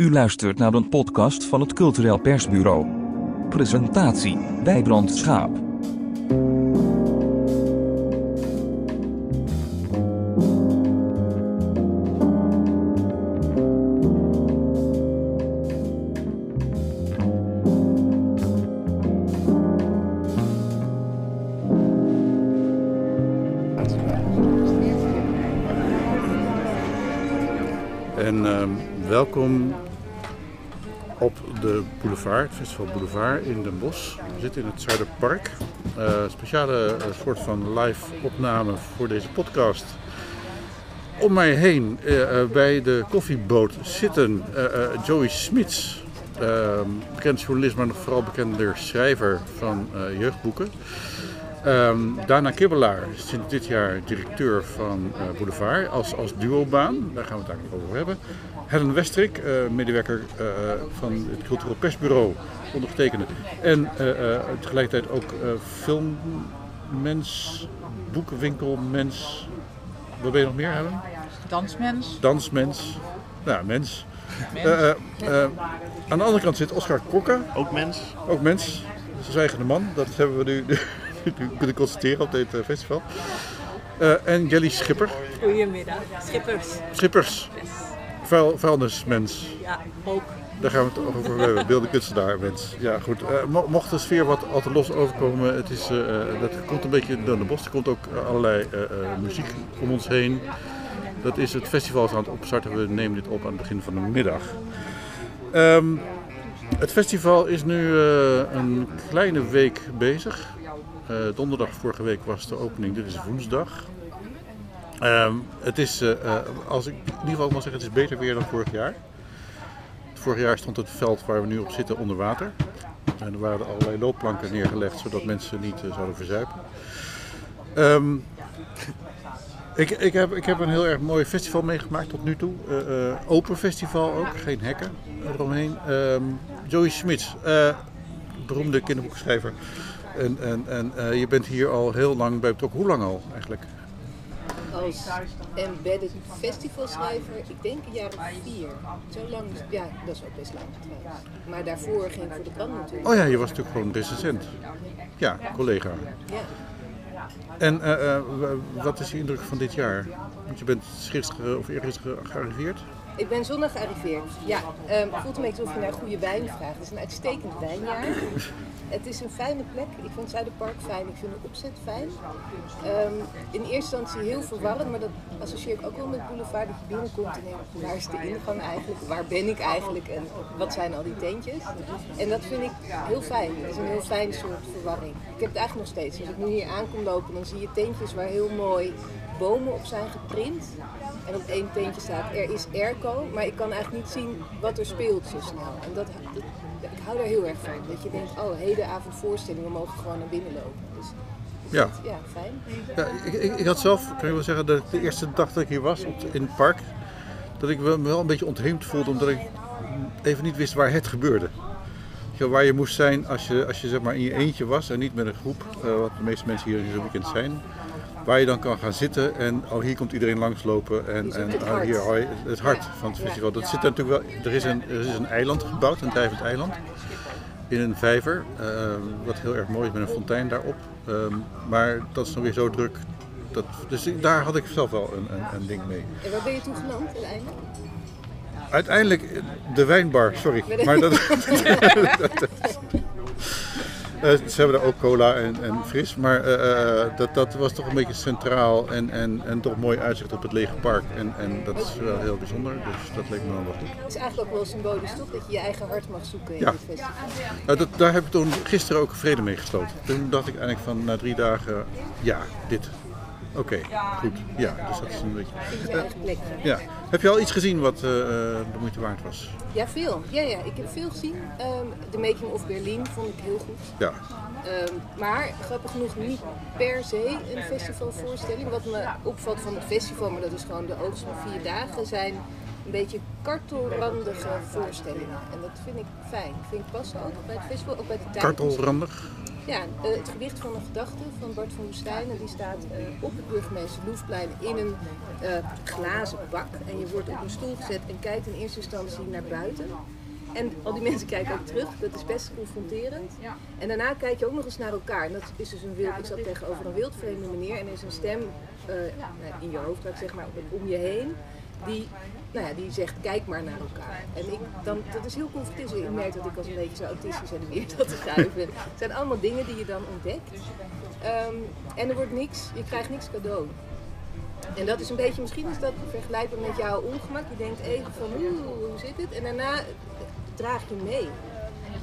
U luistert naar een podcast van het Cultureel Persbureau. Presentatie: Wijbrand Schaap. Boulevard, het Festival Boulevard in Den Bosch. We zitten in het Zuiderpark. Eh speciale eh, soort van live opname voor deze podcast. Om mij heen eh, bij de koffieboot zitten Joey Smits. ehm, bekend journalist, maar nog vooral bekender schrijver van jeugdboeken. Ehm, Dana Kibbelaar, sinds dit jaar directeur van eh, Boulevard als, als duobaan. Daar gaan we het eigenlijk over hebben. Helen Westrik, eh, medewerker eh, van het Cultureel Persbureau, ondergetekende. En eh, eh, tegelijkertijd ook eh, filmmens, boekenwinkelmens. Wat ben je nog meer, Helen? Dansmens. Dansmens. Nou, mens. Eh, aan de andere kant zit Oscar Kokke, Ook mens? ook mens. Zijn zwijgende man. Dat hebben we nu, nu kunnen constateren op dit eh, festival. Eh, en Jelly Schipper. Goedemiddag. Schippers. Schippers. Vuil, vuilnismens. Ja, ook. Daar gaan we het over hebben. Beelden kunstenaar, mens. Ja, goed. Eh, mo- mocht de sfeer wat al te los overkomen, het is, dat komt een beetje door de bos. Er komt ook allerlei muziek om ons heen. Dat is het festival is aan het opstarten. We nemen dit op aan het begin van de middag. Ehm, het festival is nu een kleine week bezig. Eh, donderdag vorige week was de opening, dit is woensdag. Ehm, het is, eh, eh, als ik in ieder geval mag zeggen, het is beter weer dan vorig jaar. Vorig jaar stond het veld waar we nu op zitten onder water. En er waren allerlei loopplanken neergelegd zodat mensen niet zouden verzuipen. Ehm, ik, ik, heb, ik heb een heel erg mooi festival meegemaakt tot nu toe. Eh, open festival ook, geen hekken eromheen. Ehm, Joey Smits, beroemde kinderboekschrijver. En, en, en eh, je bent hier al heel lang bij betrokken. Hoe lang al eigenlijk? als embedded festivalschrijver, ik denk een jaar of vier. Zo lang, ja, dat is ook best lang trouwens. Maar daarvoor ging ik voor de krant natuurlijk. Oh ja, je was natuurlijk gewoon recensent. Ja, collega. Ja. En eh, eh, wat is je indruk van dit jaar? Want je bent gisteren of eergisteren gearriveerd. Ik ben zondag gearriveerd. Ja, ehm, het voelt een beetje alsof je naar goede wijn vraagt. Het is een uitstekend wijnjaar. Het is een fijne plek. Ik vind Zuiderpark fijn. Ik vind de opzet fijn. Ehm, in eerste instantie heel verwarrend, maar dat associeer ik ook wel met Boulevard. Dat je binnenkomt en denkt, waar is de ingang eigenlijk? Waar ben ik eigenlijk? En wat zijn al die tentjes? En dat vind ik heel fijn. Het is een heel fijn soort verwarring. Ik heb het eigenlijk nog steeds. Als ik nu hier aankom lopen, dan zie je tentjes waar heel mooi bomen op zijn geprint. En op één tentje staat er is airco, maar ik kan eigenlijk niet zien wat er speelt zo snel. En dat, dat- ik hou daar heel erg van. Dat je denkt, oh, hedenavond voorstelling, we mogen gewoon naar binnen lopen. Dus Ja. ja, fijn. Ja, ik, ik, ik had zelf, kan je wel zeggen, dat ik de eerste dag dat ik hier was op, in het park, dat ik me wel een beetje ontheemd voelde omdat ik even niet wist waar het gebeurde. Waar je moest zijn als je, als je zeg maar in je eentje was en niet met een groep, eh, wat de meeste mensen hier in zo'n weekend zijn. Waar je dan kan gaan zitten en oh, hier komt iedereen langslopen en, en het oh, hart. hier, hoi, het hart van het festival. Dat zit er natuurlijk wel, er is een, er is een eiland gebouwd, een drijvend eiland in een vijver, eh, wat heel erg mooi is met een fontein daarop. Ehm, maar dat is dan weer zo druk. Dat, dus daar had ik zelf wel een, een, een ding mee. En waar ben je toe geland uiteindelijk? Uiteindelijk eh, de wijnbar, sorry. Maar dat, Eh, ze hebben daar ook cola en, en fris, maar eh, eh, dat, dat was toch een beetje centraal en, en, en toch mooi uitzicht op het lege park. En, en dat is wel heel bijzonder, dus dat leek me wel wat goed. Het is eigenlijk ook wel symbolisch toch, dat je je eigen hart mag zoeken in Ja. dit festival. Nou, dat, daar heb ik toen gisteren ook vrede mee gesloten. Toen dacht ik eigenlijk van na drie dagen, ja, dit. Oké, goed. Ja, dus dat is een beetje. Plekje. Ja. Heb je al iets gezien wat eh, de moeite waard was? Ja, veel. Ja, ja, ik heb veel gezien. Ehm The Making of Berlin vond ik heel goed. Ja. Ehm, maar grappig genoeg niet per se een festivalvoorstelling. Wat me opvalt van het festival, maar dat is gewoon de oogst van vier dagen, zijn een beetje kartelrandige voorstellingen. En dat vind ik fijn. Vind ik passen ook bij het festival, ook bij de tijd. Kartelrandig. Ja, eh, het gewicht van een gedachte van Bart van Woestijn. En die staat eh, op het burgemeester Loefplein in een eh, glazen bak. En je wordt op een stoel gezet en kijkt in eerste instantie naar buiten. En al die mensen kijken ook terug. Dat is best confronterend. En daarna kijk je ook nog eens naar elkaar. En dat is dus een wild. Ik zat tegenover een wildvreemde meneer en er is een stem nou, in je hoofd, zeg maar, om je heen. Die, nou ja, die zegt, kijk maar naar elkaar. En ik, dan, dat is heel confronterend. Ik merk dat ik als een beetje zo autistisch en weer dat te schuiven. Het zijn allemaal dingen die je dan ontdekt. Ehm, en er wordt niks, je krijgt niks cadeau. En dat is een beetje, misschien is dat vergelijkbaar met jouw ongemak. Je denkt even van, oeh, hoe zit het? En daarna draag je mee.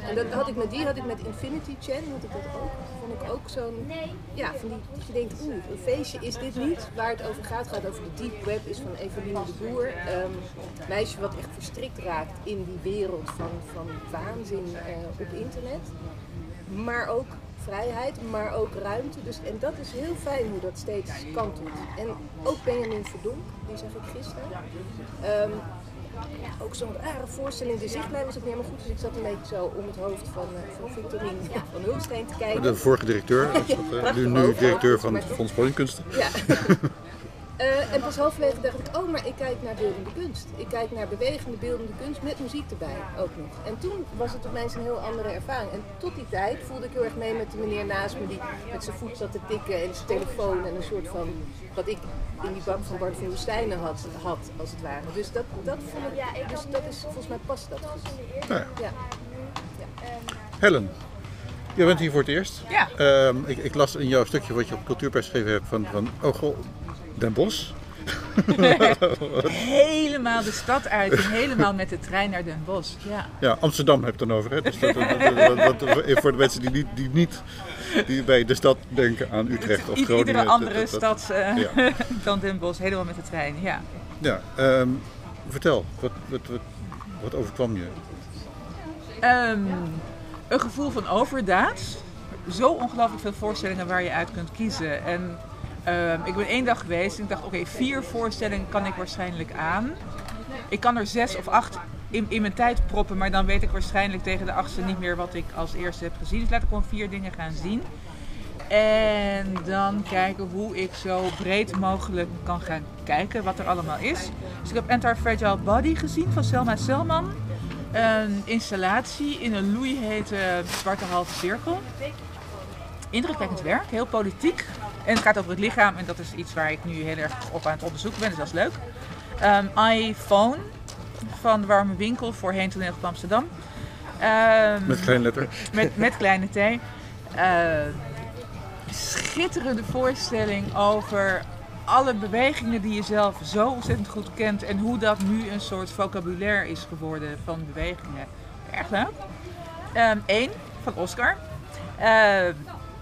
En dat had ik met die, had ik met Infinity Chan, had ik dat ook. Vond ik ook zo'n, ja, van die, dat je denkt, oeh, een feestje is dit niet. Waar het over gaat, gaat over de deep web, is van Eveline de Boer. Ehm, meisje wat echt verstrikt raakt in die wereld van, van waanzin eh, op internet. Maar ook vrijheid, maar ook ruimte. Dus, en dat is heel fijn hoe dat steeds kantelt. En ook Benjamin Verdonk, die zag ik gisteren. Ehm, ook zo'n rare voorstelling. De zichtlijn was ook niet helemaal goed, dus ik zat een beetje zo om het hoofd van, uh, van Victorine van Hulsteen te kijken. De vorige directeur, dat, nu, nu directeur van het Fonds Podiumkunsten. Ja. Uh, en pas halverwege dacht ik, oh, maar ik kijk naar beeldende kunst. Ik kijk naar bewegende beeldende kunst met muziek erbij ook nog. En toen was het opeens een heel andere ervaring. En tot die tijd voelde ik heel erg mee met de meneer naast me die met zijn voet zat te tikken en zijn telefoon en een soort van, wat ik in die bak van Bart van Woestijnen had, had als het ware. Dus dat, dat vond ik, dus dat is, volgens mij past dat goed. Nou ja. Ja. Helen, jij bent hier voor het eerst. Ja. Ehm, ik, ik las in jouw stukje wat je op cultuurpers geschreven hebt van, van oh goh, Den Bosch. Helemaal de stad uit en helemaal met de trein naar Den Bosch. Ja. Ja, Amsterdam heb je dan over. Hè? Dus dat, voor de mensen die niet, die niet die bij de stad denken aan Utrecht of Groningen. Iedere andere stad eh, ja. dan Den Bosch, helemaal met de trein. Ja. Ja, ehm, vertel, wat, wat, wat, wat overkwam je? Ehm, een gevoel van overdaad. Zo ongelooflijk veel voorstellingen waar je uit kunt kiezen. En ehm, ik ben één dag geweest en ik dacht, oké, vier voorstellingen kan ik waarschijnlijk aan. Ik kan er zes of acht in, in mijn tijd proppen, maar dan weet ik waarschijnlijk tegen de achtste niet meer wat ik als eerste heb gezien. Dus laat ik gewoon vier dingen gaan zien. En dan kijken hoe ik zo breed mogelijk kan gaan kijken wat er allemaal is. Dus ik heb Anti-Fragile Body gezien van Selma Selman. Een installatie in een loeihete zwarte halve cirkel. Indrukwekkend werk, heel politiek. En het gaat over het lichaam en dat is iets waar ik nu heel erg op aan het onderzoeken ben, dus dat is leuk. Ehm, iPhone van de Warme Winkel, voorheen toneel van Amsterdam. Ehm, Met klein letter. met, met kleine T. Eh, schitterende voorstelling over alle bewegingen die je zelf zo ontzettend goed kent en hoe dat nu een soort vocabulaire is geworden van bewegingen. Erg leuk. Eén van Oscar.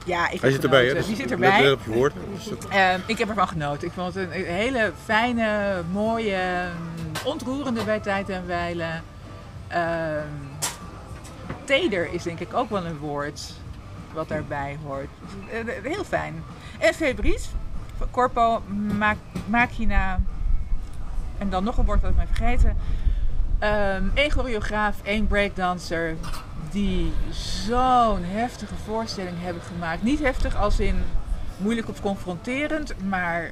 Ja, ik Hij heb zit erbij, hè? Die zit erbij. let op je dat- Ehm, ik heb ervan genoten. Ik vond het een hele fijne, mooie, mm, ontroerende bij tijd en wijle. Ehm, teder is denk ik ook wel een woord wat daarbij hoort. Eh, eh, Heel fijn. En Febris, Corpo Ma- Machina. En dan nog een woord dat ik ben vergeten. Eén choreograaf, één breakdancer. Die zo'n heftige voorstelling hebben gemaakt. Niet heftig als in moeilijk of confronterend, maar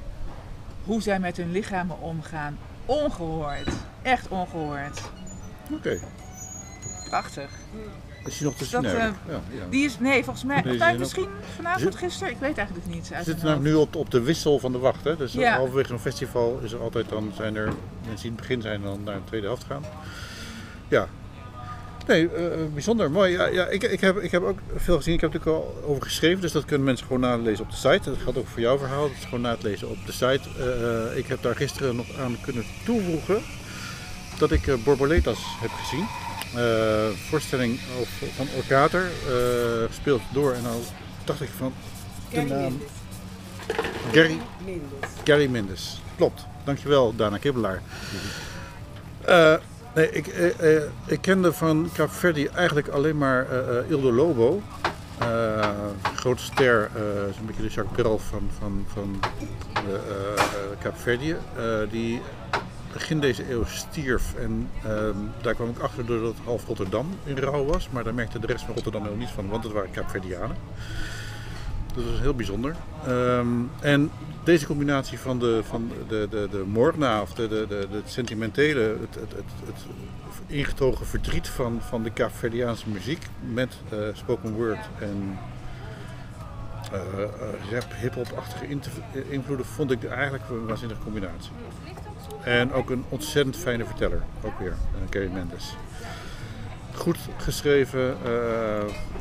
hoe zij met hun lichamen omgaan. Ongehoord. Echt ongehoord. Oké, Prachtig. is je nog te zien? eh, ja, ja. Die is, nee, volgens mij, Nee, misschien vanavond, gisteren. Ik weet eigenlijk niet. We zitten nou nu op, op de wissel van de wacht. Hè? Dus Ja. halverwege een festival is er altijd dan zijn er mensen die in het begin zijn en dan naar de tweede helft gaan. Ja. Nee, eh, bijzonder mooi. Ja, ja, ik, ik, heb, ik heb ook veel gezien. Ik heb er natuurlijk al over geschreven, dus dat kunnen mensen gewoon nalezen op de site. Dat geldt ook voor jouw verhaal. Dat is gewoon na het lezen op de site. Eh, eh, ik heb daar gisteren nog aan kunnen toevoegen dat ik eh, Borboletas heb gezien. Eh, voorstelling van Orkater, eh, gespeeld door en nou dacht ik van de naam Gary, Gary Mendes. Klopt. Dankjewel, Dana Kibbelaar. Eh, nee, ik, eh, eh, ik kende van Cape eigenlijk alleen maar eh, Ildo Lobo. Eh, grote ster, een beetje de Jacques Brel van, van, van de, Cape Verdië. Eh, die begin deze eeuw stierf. En ehm, daar kwam ik achter doordat half Rotterdam in rouw was. Maar daar merkte de rest van Rotterdam heel niets van, want het waren Kaapverdianen. Dat was heel bijzonder. Ehm, en deze combinatie van de, van de, de, de of de, de, het sentimentele, het, het, het, ingetogen verdriet van, van de Kaapverdiaanse muziek met eh, spoken word en eh, eh, rap, hip-hop-achtige invloeden, vond ik eigenlijk een waanzinnige combinatie. En ook een ontzettend fijne verteller, ook weer, uh, Gary Mendes. Goed geschreven.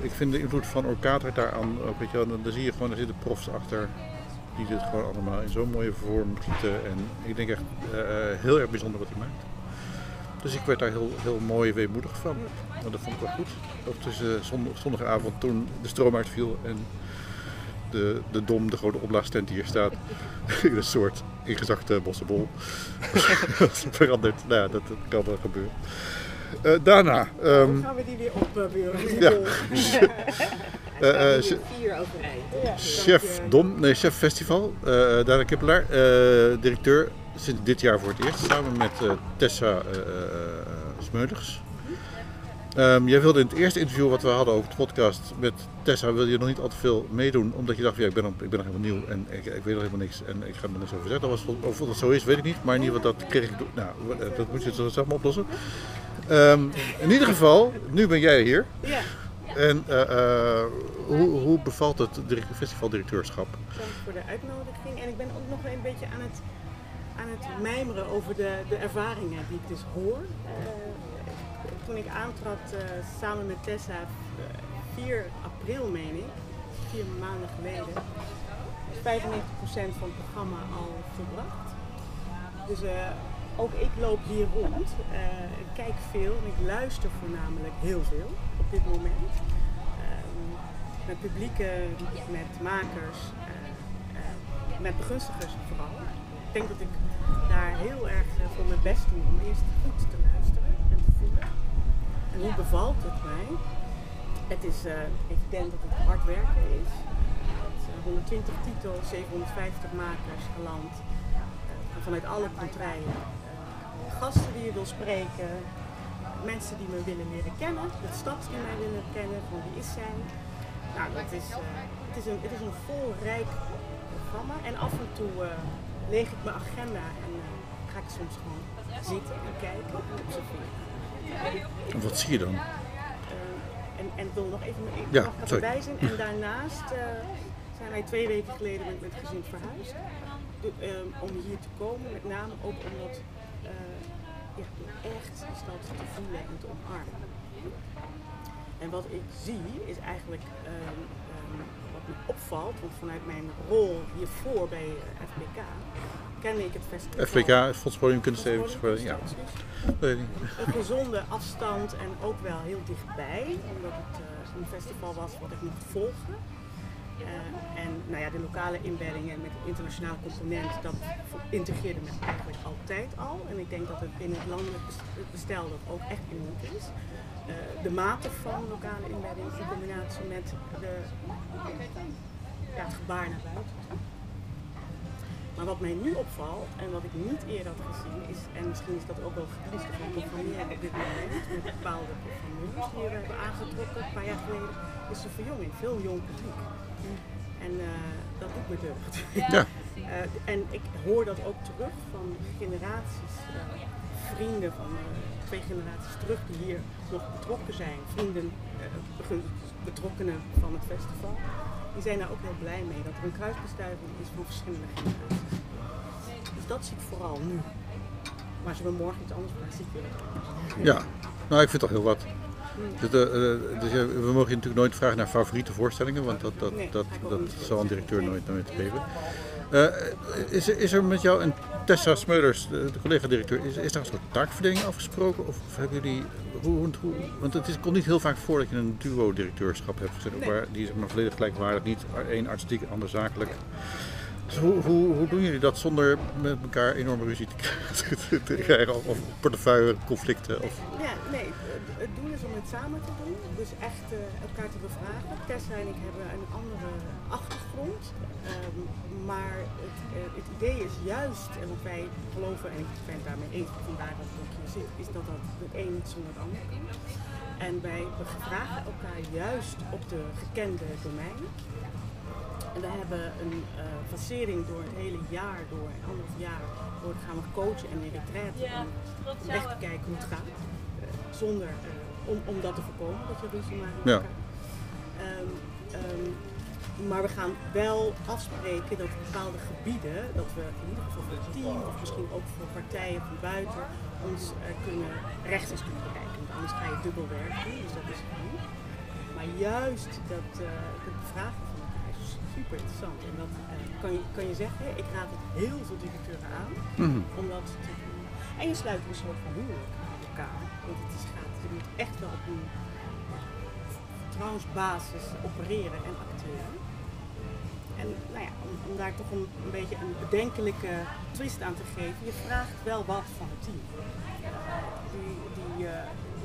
ik vind de invloed van Orkater daaraan, ook, weet je dan, dan zie je gewoon, er zitten profs achter. Die dit gewoon allemaal in zo'n mooie vorm gieten. En ik denk echt eh, eh, heel erg bijzonder wat hij maakt. Dus ik werd daar heel, heel mooi weemoedig van. Maar dat vond ik wel goed. Ook tussen zond- zondagavond toen de stroom uitviel en de, de dom, de grote opblaastent die hier staat. in een soort ingezakte bossenbol. veranderd. Nou ja, dat, dat kan wel gebeuren. Eh, daarna, Hoe gaan we die weer opbeuren? Ja. eh, eh, Hier vier overeind. chef Dom, nee, chef festival, eh Dana Kippelaar, eh, directeur sinds dit jaar voor het eerst, samen met Tessa eh, eh, Smeulers. Ehm, jij wilde in het eerste interview wat we hadden over de podcast met Tessa, wilde je nog niet al te veel meedoen, omdat je dacht, ja, ik ben, nog- ik ben nog helemaal nieuw en ik, ik weet nog helemaal niks en ik ga er niks over zeggen. Dat was, of dat zo is, weet ik niet, maar in ieder geval, dat kreeg ik, nou, dat moet je zelf maar oplossen. Ehm, in ieder geval, nu ben jij hier. Ja, En eh, eh, hoe, hoe bevalt het direct- festivaldirecteurschap? dank voor de uitnodiging. En ik ben ook nog een beetje aan het, aan het mijmeren over de, de ervaringen die ik dus hoor. Eh, toen ik aantrad samen met Tessa, eh, 4 april meen ik, vier maanden geleden, is 95% van het programma al volbracht. Dus ook ik loop hier rond. Ik kijk veel en ik luister voornamelijk heel veel dit moment. Ehm, met publieken, met makers, eh, eh, met begunstigers vooral. Ik denk dat ik daar heel erg eh, voor mijn best doe om eerst goed te luisteren en te voelen. En hoe bevalt het mij? Het is evident dat het hard werken is. Het, eh, 120 titels, 750 makers geland. Vanuit alle contraien. Gasten die je wil spreken. Mensen die me willen leren kennen. De stad die mij willen kennen. Van wie is zij? Nou, dat is, eh, het, is een, het is een vol rijk programma. En af en toe eh, leeg ik mijn agenda en eh, ga ik soms gewoon zitten en kijken en observeren. Wat zie je dan? En, en ik wil nog even ik Ja, mag erbij zijn. En daarnaast zijn wij twee weken geleden met, met gezin verhuisd. Ehm, om hier te komen, met name ook omdat echt die stad te voelen en te omarmen. En wat ik zie is eigenlijk ehm, ehm, wat me opvalt, want vanuit mijn rol hiervoor bij eh, FBK kende ik het festival. FPK, Fonds Podium Kunststevens. Ja, een gezonde afstand en ook wel heel dichtbij, omdat het eh, een festival was wat ik mocht volgen. Eh, en nou ja, de lokale inbeddingen met de internationale component, dat integreerde me eigenlijk altijd al. En ik denk dat het binnen het landelijk bes- bestel dat ook echt uniek is. Eh, de mate van lokale inbedding in combinatie met de, ja, het gebaar naar buiten. Maar wat mij nu opvalt en wat ik niet eerder had gezien is, en misschien is dat ook wel verdienste van programmeren op dit moment, met bepaalde die we hebben aangetrokken een paar jaar geleden, is de verjonging. Veel jong publiek. En eh, dat doet me deugd. Ja. Eh, en ik hoor dat ook terug van generaties, eh, vrienden van eh, twee generaties terug die hier nog betrokken zijn, vrienden, eh, betrokkenen van het festival. Die zijn daar ook heel blij mee dat er een kruisbestuiving is van verschillende generaties. Dus dat zie ik vooral nu. Maar als we morgen iets anders vragen, zie ik weer. Ja, nou ik vind het toch heel wat. Dus, eh, eh, dus ja, we mogen je natuurlijk nooit vragen naar favoriete voorstellingen, want dat, dat, Nee, dat, dat zal een directeur nooit, nooit geven. Eh, is, er- is er met jou en Tessa Smeulers, de, de collega-directeur, is, is daar een soort taakverdeling afgesproken? Of, of hebben jullie, hoe, hoe, want het is, komt niet heel vaak voor dat je een duo-directeurschap hebt, zeg Nee. maar, die zeg maar volledig gelijkwaardig, niet één artistiek ander zakelijk. Hoe, hoe, hoe doen jullie dat zonder met elkaar enorme ruzie te krijgen? of, of portefeuilleconflicten? Of... Ja, nee, het- het doel is om het samen te doen. Dus echt eh, elkaar te bevragen. Tessa en ik hebben een andere achtergrond. Ehm, maar het, eh, het idee is juist, en wat wij geloven, en ik ben het daarmee eens, vandaar dat ook hier zit, is dat dat het een zonder het ander kan. En wij bevragen elkaar juist op de gekende domeinen. En we hebben een eh facering door het hele jaar, door een anderhalf jaar, door gaan we coachen en in retraite om echt te kijken hoe het gaat. Eh, zonder, eh, om, om dat te voorkomen, dat je ruzie maakt Ja. Ehm, ehm, maar we gaan wel afspreken dat bepaalde gebieden, dat we in ieder geval voor het team of misschien ook voor partijen van buiten ons kunnen rechts toe bereiken. Want anders ga je dubbel werk doen, dus dat is goed. Maar juist dat uh, de is super interessant. En dat eh, kan, je, kan je zeggen, ik raad het heel veel directeuren aan om dat te doen. En je sluit een soort van huwelijk met elkaar. Want het is gaat, je moet echt wel op een vertrouwensbasis opereren en acteren. En nou ja, om, om daar toch een, een beetje een bedenkelijke twist aan te geven, je vraagt wel wat van het team. Die, die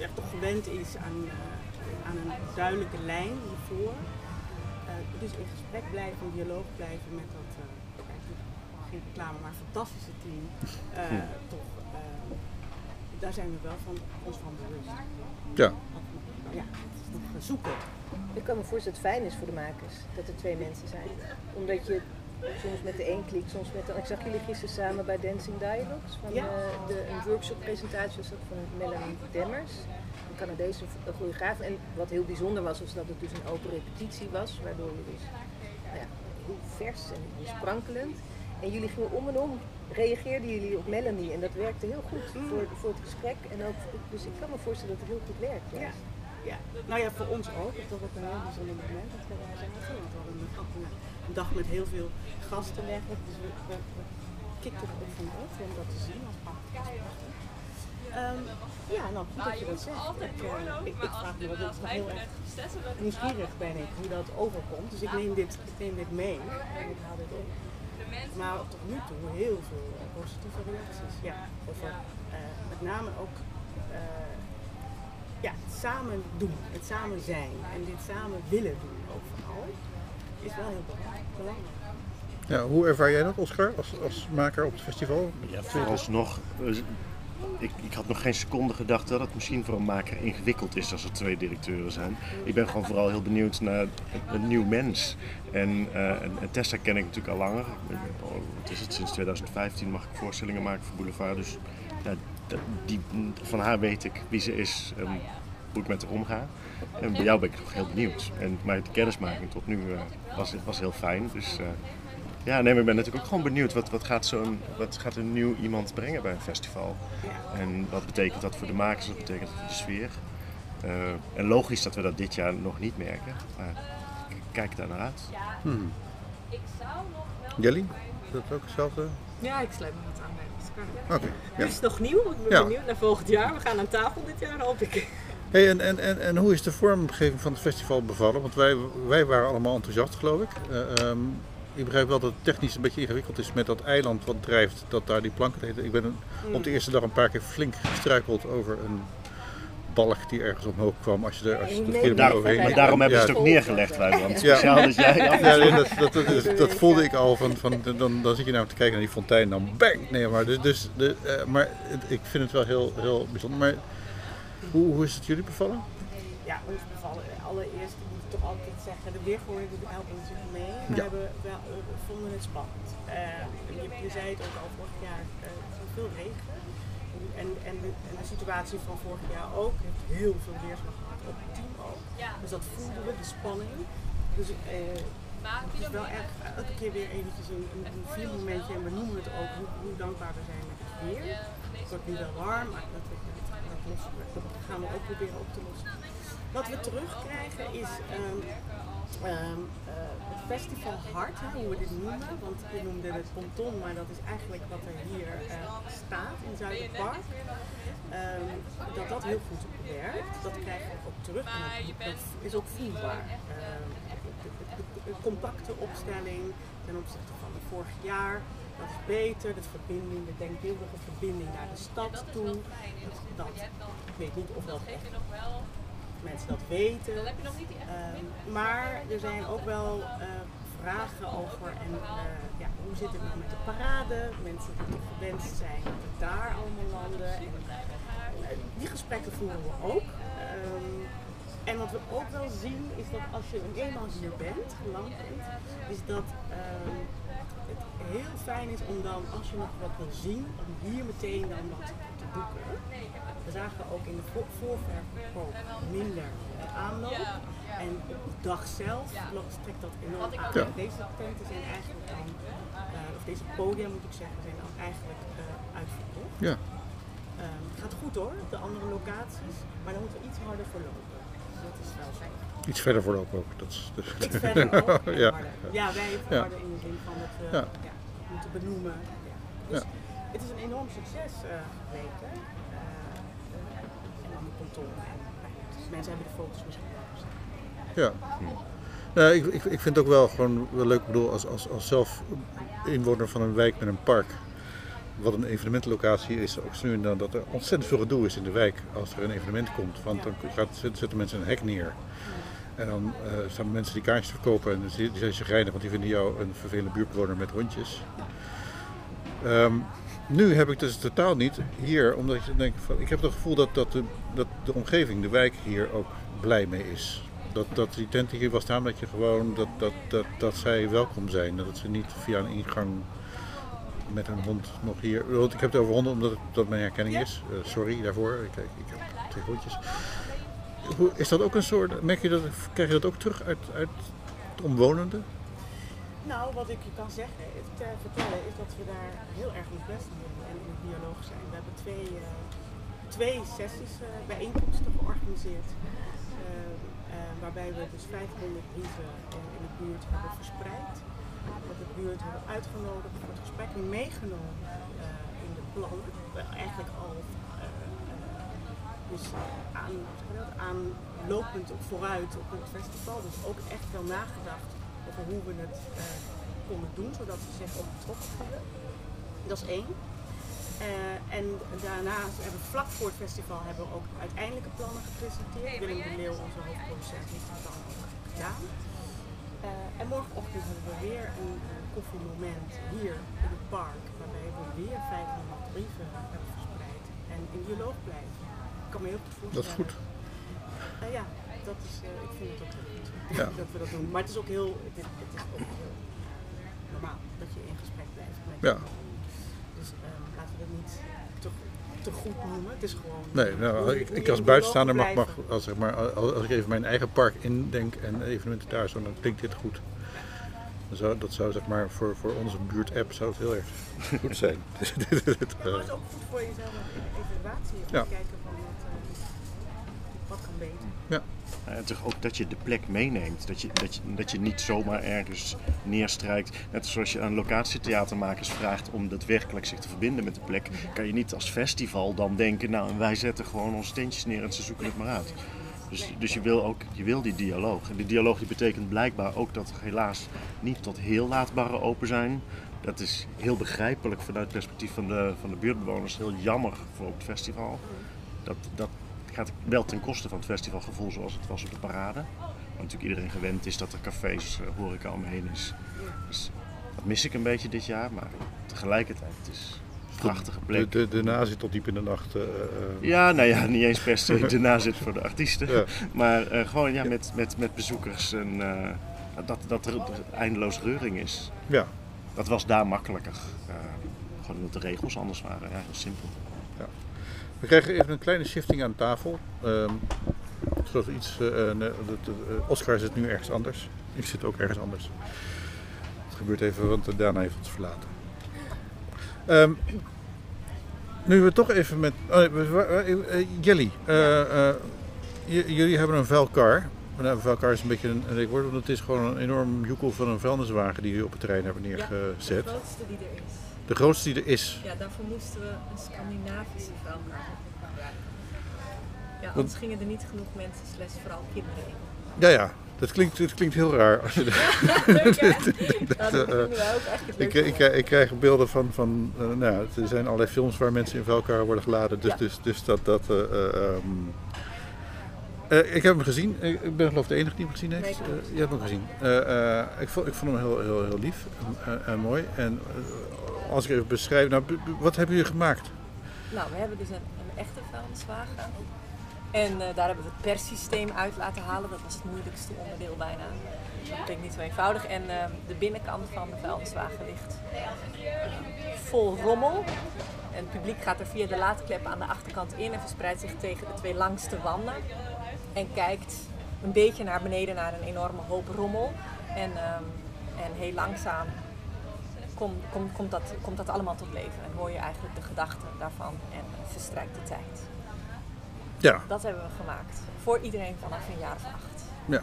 ja, toch gewend is aan, eh, aan een duidelijke lijn hiervoor. Eh, dus in gesprek blijven, in dialoog blijven met dat, eh, geen reclame, maar fantastische team. Eh, Toch, eh, daar zijn we wel van, ons van bewust. Ja, Ja, het is nog zoeken. Ik kan me voorstellen dat het fijn is voor de makers dat er twee mensen zijn. Omdat je soms met de een klikt, soms met de ander. Ik zag jullie gisteren samen bij Dancing Dialogues. Van, Ja. eh, de, een workshop presentatie was dat van Melanie Demmers. Canadese choreograaf. En wat heel bijzonder was, was dat het dus een open repetitie was. Waardoor je dus nou ja, heel vers en sprankelend. En jullie gingen om en om, reageerden jullie op Melanie. En dat werkte heel goed voor, voor het gesprek. En ook, dus ik kan me voorstellen dat het heel goed werkt. Ja. Ja, nou ja, voor ons ook. Het was een heel bijzonder moment dat we daar. Want we hadden een, dag met heel veel gasten eigenlijk. Dus we, we, we kikten er ook van op om dat te zien prachtig. Ehm, ja, nou goed dat je dat zegt. Ik, eh, ik, ik vraag me nog heel erg nieuwsgierig ben ik hoe dat overkomt. Dus ik neem dit, ik neem dit mee en ik haal dit op. Maar tot nu toe heel veel eh, positieve reacties. Ja, over eh, met name ook eh, ja, het samen doen, het samen zijn en dit samen willen doen ook vooral, is wel heel belangrijk. belangrijk. ja hoe ervaar jij dat, Oscar, als, als maker op het festival? Ja, vooralsnog. Ik, ik had nog geen seconde gedacht dat het misschien voor een maker ingewikkeld is als er twee directeuren zijn. Ik ben gewoon vooral heel benieuwd naar een, nieuw mens. En, en Tessa ken ik natuurlijk al langer. Oh, Wat is het? Sinds 2015 mag ik voorstellingen maken voor Boulevard. Dus ja, die, van haar weet ik wie ze is en hoe ik met haar omga. En bij jou ben ik nog heel benieuwd. En, maar de kennismaking tot nu eh, was, was heel fijn. Dus, eh, ja, nee, maar ik ben natuurlijk ook gewoon benieuwd. Wat, wat, gaat zo'n, wat gaat een nieuw iemand brengen bij een festival? En wat betekent dat voor de makers? Wat betekent dat voor de sfeer? Eh, en logisch dat we dat dit jaar nog niet merken. Maar ik kijk daar naar uit. Jelly? Is dat ook hetzelfde? Ja, ik sluit me wat aan bij Oscar. Oké, ja. Het is nog nieuw, ik ben Ja. benieuwd naar volgend jaar. We gaan aan tafel dit jaar, hoop ik. Hey, en, en, en, en hoe is de vormgeving van het festival bevallen? Want wij, wij waren allemaal enthousiast, geloof ik. Eh, ehm, ik begrijp wel dat het technisch een beetje ingewikkeld is met dat eiland wat drijft, dat daar die planken heet. Ik ben een- op de eerste dag een paar keer flink gestruikeld over een balk die ergens omhoog kwam als je er, als je er Nee, overheen maar daarom hebben ze Ja. het ook neergelegd, Wijbrand. Ja. Speciaal dat jij Ja, nee, dat, dat, dat, voelde ik al van, van dan, dan zit je nou te kijken naar die fontein, dan bang! Nee, maar, dus, dus, de, eh, maar het- ik vind het wel heel, heel bijzonder. Maar hoe, hoe is het jullie bevallen? Ja, ons bevallen. Allereerst moet ik toch altijd zeggen, de weergooien helpen natuurlijk mee. We, Ja. hebben, wel, we vonden het spannend. Eh, je, je zei het ook al vorig jaar, eh, het is veel regen. En, en, de, en de situatie van vorig jaar ook heeft heel veel weerslag gehad op het team ook. Dus dat voelden we, de spanning. Dus eh, het is wel echt elke keer weer eventjes een, een, een feel momentje en we noemen het ook hoe, hoe dankbaar we zijn met het weer. Het wordt nu wel warm, maar dat, dat, dat, lossen we- dat gaan we ook proberen op te lossen. Wat we terugkrijgen is Ehm, eh, het festival Hart, hoe we dit noemen, want we noemden het ponton, maar dat is eigenlijk wat er hier eh, staat in Zuiderpark. Ehm, dat dat heel goed werkt, dat krijgen we ook terug dat, is ook voelbaar. De, compacte opstelling ten opzichte van vorig jaar, dat is beter, de verbinding, de denkbeeldige verbinding naar de stad toe. Dat, dat, ik weet niet of dat echt mensen dat weten. Ehm, maar er zijn ook wel eh, vragen over en eh, ja, hoe zit het nou met de parade? Mensen die toch gewenst zijn dat het daar allemaal landen. En, eh, die gesprekken voeren we ook. Ehm, en wat we ook wel zien is dat als je eenmaal hier bent, geland bent, is dat ehm, het heel fijn is om dan, als je nog wat wil zien, om hier meteen dan wat te boeken. We zagen ook in de vo- voorverkoop minder eh, aanloop. En op de dag zelf loopt- trekt dat enorm aan. Ja. Deze tenten zijn eigenlijk dan, eh, of deze podia moet ik zeggen, zijn dan eigenlijk eh, uitverkocht. Ja. Ehm, het gaat goed hoor, op de andere locaties, maar dan moeten we iets harder voor lopen. Dat is wel zo. Iets verder voorlopen ook. Dat is, dat- Iets verder ook. en Ja. harder. ja, wij Ja. verharden in de zin van dat we Ja. ja. moeten benoemen. Ja. Dus Ja. Het is een enorm succes eh, gebleken. Eh, eh, en dan de ponton. En, nou ja, dus mensen hebben de foto's misschien. Ja. Nou, ik, ik, ik vind het ook wel gewoon wel leuk, ik bedoel, als, als, als zelf inwoner van een wijk met een park, wat een evenementenlocatie is, ook nu en dan dat er ontzettend veel gedoe is in de wijk als er een evenement komt. Want dan gaat, zet- zetten mensen een hek neer. En dan staan mensen die kaartjes verkopen en die die zijn chagrijnig, want die vinden jou een vervelende buurtbewoner met hondjes. Ehm, nu heb ik dus totaal niet hier, omdat je denkt van, ik heb het gevoel dat, dat, de, dat de omgeving, de wijk hier ook blij mee is. Dat, dat die tenten hier wel staan, dat je gewoon, dat, dat, dat, dat zij welkom zijn. Dat ze niet via een ingang met een hond nog hier. Want ik heb het over honden omdat het, dat mijn herkenning is. Eh, sorry daarvoor. Ik, ik, ik heb twee hondjes. Hoe, is dat ook een soort, merk je dat, krijg je dat ook terug uit, uit de omwonenden? Nou, wat ik je kan zeggen, eh, te vertellen, is dat we daar heel erg ons best doen en in het dialoog zijn. We hebben twee, eh, twee sessies, eh, bijeenkomsten georganiseerd. eh, eh, waarbij we dus 500 brieven eh, in de buurt hebben verspreid. Dat de buurt hebben uitgenodigd voor het gesprek meegenomen eh, in de plannen. Eigenlijk al eh, eh, dus aan, aanlopend op vooruit op het festival. Dus ook echt wel nagedacht over hoe we het eh, konden doen, zodat ze zich ook betrokken voelen. Dat is één. Eh, en daarnaast hebben we vlak voor het festival hebben we ook uiteindelijke plannen gepresenteerd. Willem de Leeuw, onze hoofdproducent, heeft dat dan ook gedaan. Eh, en morgenochtend hebben we weer een koffiemoment hier in het park, waarbij we weer 500 brieven hebben verspreid en in dialoog blijven. Ik kan me heel goed voorstellen. Dat is goed. Eh, ja, dat is, eh, ik vind het ook heel goed Ja. dat we dat doen. Maar het is ook heel, het het is ook heel normaal dat je in gesprek blijft met Ja. Dus ehm, laten we dat niet te, te goed noemen. Het is gewoon. Nee, nou, ik, hoe ik als buitenstaander mag, mag als, zeg maar, als, als ik even mijn eigen park indenk en evenementen daar zo, dan klinkt dit goed. Dan zou, dat zou zeg maar voor, voor onze buurt-app zou het heel erg goed zijn. Eh, Maar het is ook goed voor jezelf een evaluatie. Om Ja. te kijken van wat, eh, wat kan beter. ja. En toch ook dat je de plek meeneemt. Dat je, dat, je, dat je niet zomaar ergens neerstrijkt. Net zoals je aan locatietheatermakers vraagt om daadwerkelijk zich te verbinden met de plek. Kan je niet als festival dan denken, nou wij zetten gewoon onze steentjes neer en ze zoeken het maar uit. Dus, dus je wil ook je wil die dialoog. En die dialoog die betekent blijkbaar ook dat er helaas niet tot heel laat barren open zijn. Dat is heel begrijpelijk vanuit het perspectief van de, van de buurtbewoners. Heel jammer voor het festival. Dat, dat gaat wel ten koste van het festivalgevoel zoals het was op de parade. Waar natuurlijk iedereen gewend is dat er cafés, eh, horeca omheen is. Dus dat mis ik een beetje dit jaar, maar tegelijkertijd het is een prachtige De, plek. de, de na zit tot diep in de nacht. eh, eh, Ja, nou ja, niet eens per se daarna zit voor de artiesten. Ja. Maar gewoon ja, met, met, met bezoekers en dat, dat er eindeloos reuring is. ja. Dat was daar makkelijker. Gewoon omdat de regels anders waren. Ja, heel simpel. We krijgen even een kleine shifting aan tafel. Zodat we iets. eh, eh, eh, Oscar zit nu ergens anders. Ik zit ook ergens anders. Het gebeurt even, want daarna heeft ons verlaten. Ehm, nu we toch even met. Oh, Jelly, jullie hebben een vuil kar. nou, voor elkaar is een beetje een, woord, want het is gewoon een enorm joekel van een vuilniswagen die jullie op het terrein hebben de neergezet. grootste die er is. De grootste die er is. Ja, daarvoor moesten we een Scandinavische vuilkar. Ja, anders gingen er niet genoeg mensen, slash vooral kinderen in. Ja, ja. Dat klinkt, dat klinkt heel raar. Als je Leuk hè? Ja, dat eh, ik, leuk. ik, ik krijg beelden van, van eh, nou, ja, er zijn allerlei films waar mensen in vuilkar worden geladen. Dus, Ja. dus, dus dat, dat eh, eh, ehm, eh, ik heb hem gezien. Ik ben geloof ik de enige die hem gezien heeft. Eh, je hebt hem gezien. Eh, eh, ik, vond, ik vond hem heel, heel, heel lief en, en- mooi. En eh, als ik even beschrijf, nou, wat hebben jullie gemaakt? Nou, we hebben dus een, een echte vuilniswagen. En eh, daar hebben we het perssysteem uit laten halen. Dat was het moeilijkste onderdeel bijna. Dat klinkt niet zo eenvoudig. En eh, de binnenkant van de vuilniswagen ligt vol rommel. En het publiek gaat er via de laadklep aan de achterkant in en verspreidt zich tegen de twee langste wanden. En kijkt een beetje naar beneden naar een enorme hoop rommel. En, ehm, en heel langzaam komt kom, komt dat, komt dat allemaal tot leven. En hoor je eigenlijk de gedachten daarvan en verstrijkt de tijd. Ja, Dat hebben we gemaakt. Voor iedereen vanaf een jaar of acht. ja.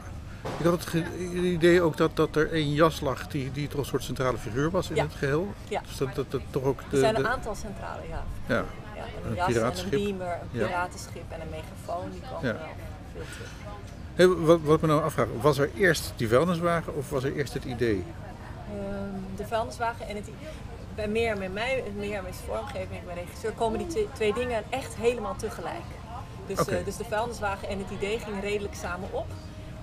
Ik had het idee ook dat, dat er één jas lag die, die toch een soort centrale figuur was in Ja. het geheel. Ja. Dus dat, dat, dat toch ook de... Er zijn een de- aantal centrale, ja. ja. ja Een een jas en een beamer, een piratenschip en een megafoon. Die komen Ja. wel veel terug. Hey, wat, wat me nou afvraag, was er eerst die vuilniswagen of was er eerst het idee? De vuilniswagen en het... Bij meer met mij, Mirjam is vormgeving, ik ben regisseur, komen die twee, twee dingen echt helemaal tegelijk. Dus, eh, dus de vuilniswagen en het idee gingen redelijk samen op.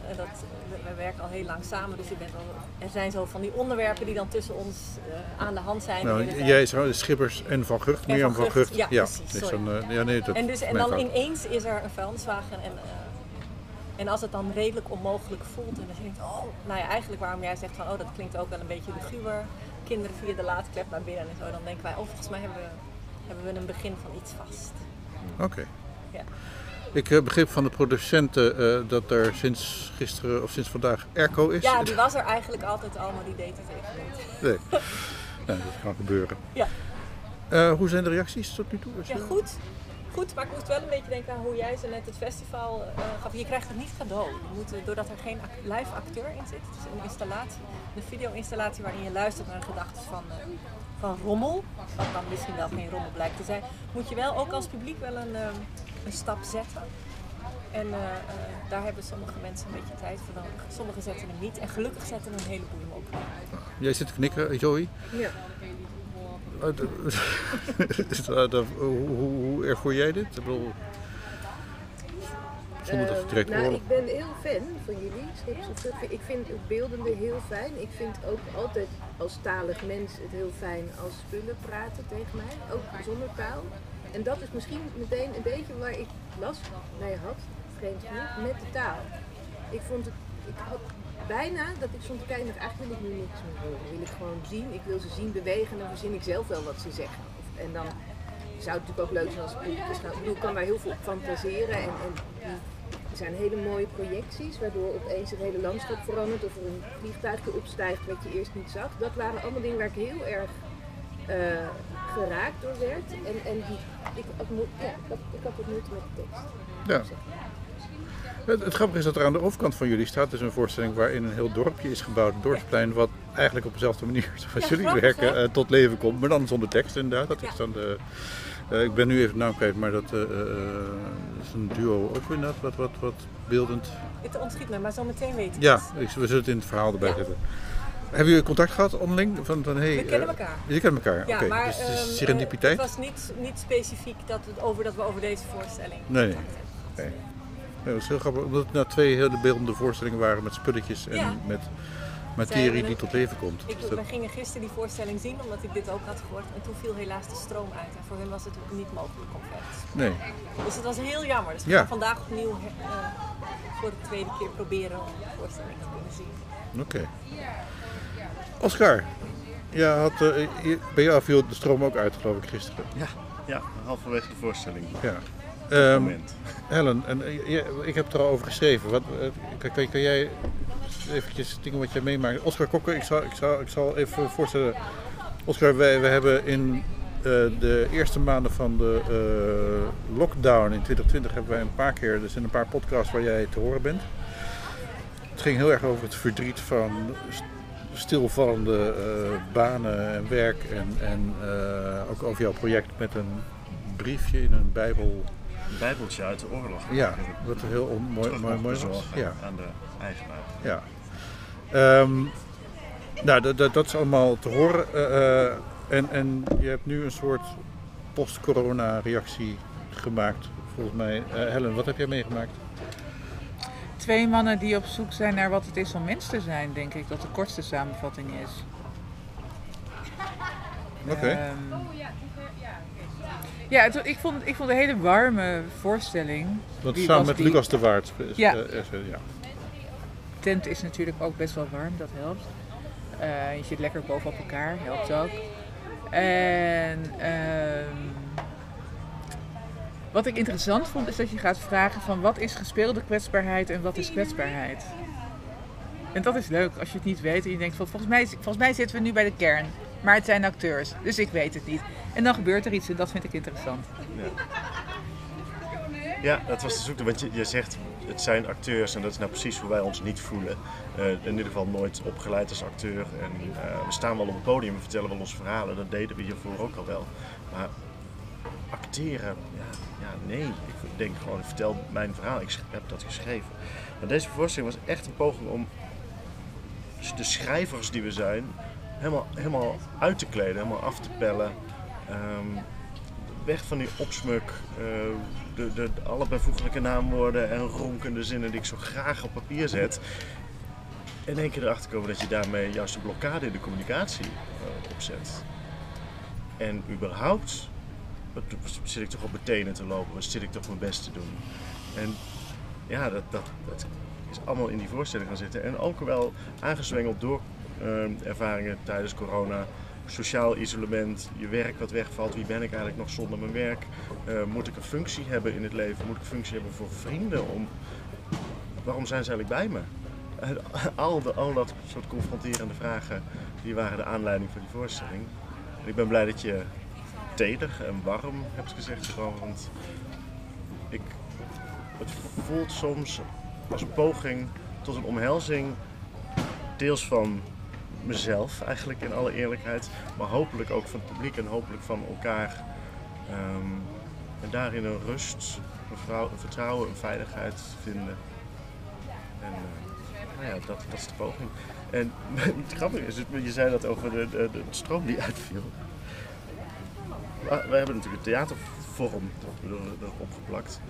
Eh, dat, we, we werken al heel lang samen, dus je bent al, er zijn zo van die onderwerpen die dan tussen ons eh, aan de hand zijn. Nou, jij is Schippers en Van Gucht, Van Mirjam Van Gucht, Gucht. ja, precies, ja, nee, dat En, dus, en dan ineens is er een vuilniswagen en, en als het dan redelijk onmogelijk voelt en dan denk je, oh, nou ja, eigenlijk waarom jij zegt van, oh, dat klinkt ook wel een beetje luguber, kinderen via de laadklep naar binnen en zo, dan denken wij, oh, volgens mij hebben we, hebben we een begin van iets vast. Oké. Ja. Ik eh, begreep van de producenten eh, dat er sinds gisteren of sinds vandaag airco is. Ja, die was er eigenlijk altijd al, maar die deed het even niet. Nee. Nou, dat kan gebeuren. Ja. Eh, hoe zijn de reacties tot nu toe? Ja, goed. Goed, maar ik moest wel een beetje denken aan hoe jij ze net het festival eh, gaf. Je krijgt het niet cadeau. Je moet, eh, doordat er geen live acteur in zit, het is een installatie, een video-installatie waarin je luistert naar de gedachten van, eh, van rommel, wat dan misschien wel geen rommel blijkt te zijn, moet je wel ook als publiek wel een, een stap zetten. En eh, eh, daar hebben sommige mensen een beetje tijd voor nodig. Sommigen zetten hem niet en gelukkig zetten een heleboel hem ook. Jij zit te knikken, Joey. Ja. Eh, de- is dat- dat- hoe, hoe, hoe ervoor jij dit? Ik bedoel, zonder dat Eh, direct nou, oorlog. ik ben heel fan van jullie. Ik vind het beeldende heel fijn. Ik vind ook altijd als talig mens het heel fijn als spullen praten tegen mij, ook zonder taal. En dat is misschien meteen een beetje waar ik last bij had, vreemd genoeg, met de taal. Ik vond het, ik had bijna dat ik stond te kijken, dacht, eigenlijk wil ik nu niks meer horen. Wil ik gewoon zien, ik wil ze zien bewegen en dan verzin ik zelf wel wat ze zeggen. En dan zou het natuurlijk ook leuk zijn als het publiek is. Nou, ik bedoel, ik kan daar heel veel op fantaseren en, en er zijn hele mooie projecties, waardoor opeens het hele landschap verandert of er een vliegtuigje opstijgt wat je eerst niet zag. Dat waren allemaal dingen waar ik heel erg eh, geraakt door werd. En, en die, ik, had ja, ik, had, ik had wat moeite met de tekst. Ja. Het, het grappige is dat er aan de overkant van jullie staat dus een voorstelling waarin een heel dorpje is gebouwd, een dorpsplein, wat eigenlijk op dezelfde manier zoals Ja, jullie werken hè? eh, tot leven komt, maar dan zonder tekst inderdaad. Dat Ja. is dan de, eh, ik ben nu even de naam kwijt, maar dat eh, is een duo ook inderdaad, wat, wat, wat beeldend. Het ontschiet me, maar zo meteen weet ik Ja, ik, we zullen het in het verhaal erbij Ja. zetten. Hebben jullie contact gehad onderling? Van, van, hey, We kennen elkaar. Je kent elkaar, Ja, oké. maar dus het ehm, eh, serendipiteit? het was niet, niet specifiek dat, het over, dat we over deze voorstelling Nee, nee. hebben. Nee. Ja, dat is heel grappig, omdat het nou twee hele beeldende voorstellingen waren met spulletjes en Ja. met materie die tot leven komt. Ik, Dus dat- wij gingen gisteren die voorstelling zien omdat ik dit ook had gehoord. En toen viel helaas de stroom uit. En voor hen was het niet mogelijk om verder te nee. Dus het was heel jammer. Dus we Ja. gaan vandaag opnieuw eh, voor de tweede keer proberen om de voorstelling te kunnen zien. Oké. Oscar, ja, had, eh, je- bij jou viel de stroom ook uit, geloof ik, gisteren. Ja, halverwege de voorstelling. Ja. Moment. Helen, en, eh, ik heb er al over geschreven. Wat, eh, kan, jij eventjes dingen wat jij meemaakt? Oscar Kokker, ik zal, ik ik zal even voorstellen. Oscar, wij, hebben in eh, de eerste maanden van de lockdown in 2020 hebben wij een paar keer, dus in een paar podcasts waar jij te horen bent. het ging heel erg over het verdriet van st- stilvallende banen en werk. En, en ook over jouw project met een briefje in een Bijbel. Een bijbeltje uit de oorlog. Ja, wat heel on- mooi, mooi, mooi was. Ja. aan de eigenaar. Ja. Ehm, nou, dat, dat, dat is allemaal te horen. Eh, eh, en, en je hebt nu een soort post-corona reactie gemaakt, volgens mij. Eh, Helen, wat heb jij meegemaakt? Twee mannen die op zoek zijn naar wat het is om mens te zijn, denk ik dat de kortste samenvatting is. Oké. Ehm, ja, het- ik, vond, ik vond het een hele warme voorstelling. Want samen met die? Lucas de Waard. is- Ja. eh, is- ja. Tent is natuurlijk ook best wel warm, dat helpt. Eh, je zit lekker bovenop elkaar, helpt ook. En ehm, wat ik interessant vond is dat je gaat vragen van wat is gespeelde kwetsbaarheid en wat is kwetsbaarheid. En dat is leuk als je het niet weet en je denkt van volgens mij, volgens mij zitten we nu bij de kern. Maar het zijn acteurs, dus ik weet het niet. En dan gebeurt er iets en dat vind ik interessant. Ja, dat was de zoektocht. Want je, je zegt, het zijn acteurs en dat is nou precies hoe wij ons niet voelen. Eh, in ieder geval nooit opgeleid als acteur. En eh, we staan wel op het podium, we vertellen wel onze verhalen. Dat deden we hiervoor ook al wel. Maar acteren, ja, ja nee. Ik denk gewoon, vertel mijn verhaal. Ik heb dat geschreven. Maar deze voorstelling was echt een poging om de schrijvers die we zijn, helemaal, helemaal uit te kleden, helemaal af te pellen. Ehm, weg van die opsmuk, eh, de, de, alle bijvoeglijke naamwoorden en ronkende zinnen die ik zo graag op papier zet. In één keer erachter komen dat je daarmee juist een blokkade in de communicatie eh, opzet. En überhaupt zit ik toch op mijn tenen te lopen, wat zit ik toch mijn best te doen. En ja, dat, dat, is allemaal in die voorstelling gaan zitten. En ook wel aangezwengeld door ervaringen tijdens corona sociaal isolement, je werk wat wegvalt, wie ben ik eigenlijk nog zonder mijn werk? Eh, moet ik een functie hebben in het leven? Moet ik een functie hebben voor vrienden? Om... Waarom zijn ze eigenlijk bij me? Al, de, al dat soort confronterende vragen, die waren de aanleiding voor die voorstelling. Ik ben blij dat je teder en warm hebt gezegd want ik, het voelt soms als een poging tot een omhelzing, deels van mezelf eigenlijk in alle eerlijkheid, maar hopelijk ook van het publiek en hopelijk van elkaar. Ehm, en daarin een rust, een, vertrouwen, een veiligheid vinden. En eh, nou ja, dat, dat is de poging. En het grappige is, je zei dat over de, de, de stroom die uitviel. We hebben natuurlijk een theatervorm er- erop geplakt.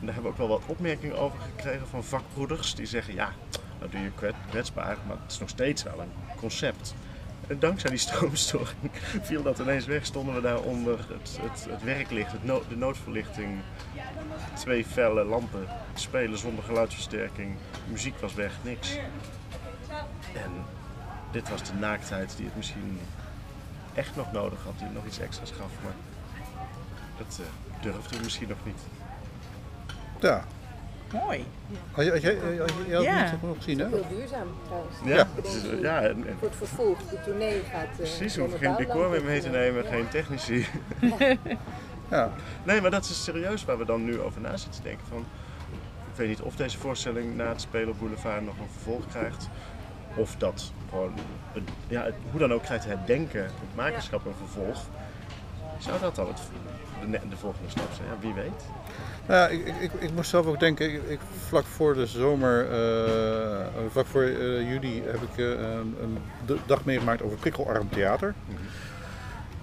En daar hebben we ook wel wat opmerkingen over gekregen van vakbroeders die zeggen, ja, nou doe je kwet- kwetsbaar, maar het is nog steeds wel een concept. En dankzij die stroomstoring viel dat ineens weg, stonden we daar onder het, het, werklicht, de noodverlichting, twee felle lampen, spelen zonder geluidsversterking, muziek was weg, niks. En dit was de naaktheid die het misschien echt nog nodig had, die nog iets extra's gaf, maar dat eh, durfde we misschien nog niet. Ja. Mooi. Had je, had jij, had je, je had Ja. het nog gezien, hè? Heel duurzaam trouwens. Ja, Ik het is- denk, ja en, en Voor het vervolg, de tournee gaat. eh, precies, hoeven geen decor meer mee te bouwlampen. nemen, geen technici. Ja. Nee, maar dat is serieus waar we dan nu over na zitten te denken. Van, ik weet niet of deze voorstelling na het Spelen op Boulevard nog een vervolg krijgt. Of dat gewoon, het- ja, het- hoe dan ook krijgt het denken, het makerschap een vervolg. Zou dat dan het, de, de volgende stap zijn? Ja, wie weet. Ja, ik, ik, ik, ik moest zelf ook denken, ik, ik- vlak voor de zomer, eh, vlak voor eh, juli, heb ik eh, een, dag meegemaakt over prikkelarm theater.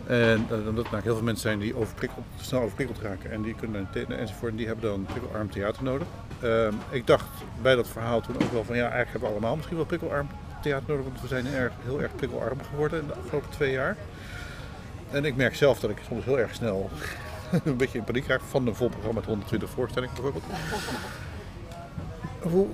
En eh, omdat er heel veel mensen zijn die overprikkeld, snel overprikkeld raken en die kunnen thee- enzovoort, en die hebben dan prikkelarm theater nodig. Ehm, ik dacht bij dat verhaal toen ook wel van ja, eigenlijk hebben we allemaal misschien wel prikkelarm theater nodig, want we zijn erg, heel erg prikkelarm geworden in de afgelopen twee jaar. En ik merk zelf dat ik soms heel erg snel een beetje in paniek raak van een vol programma met 120 voorstellingen bijvoorbeeld. Hoe,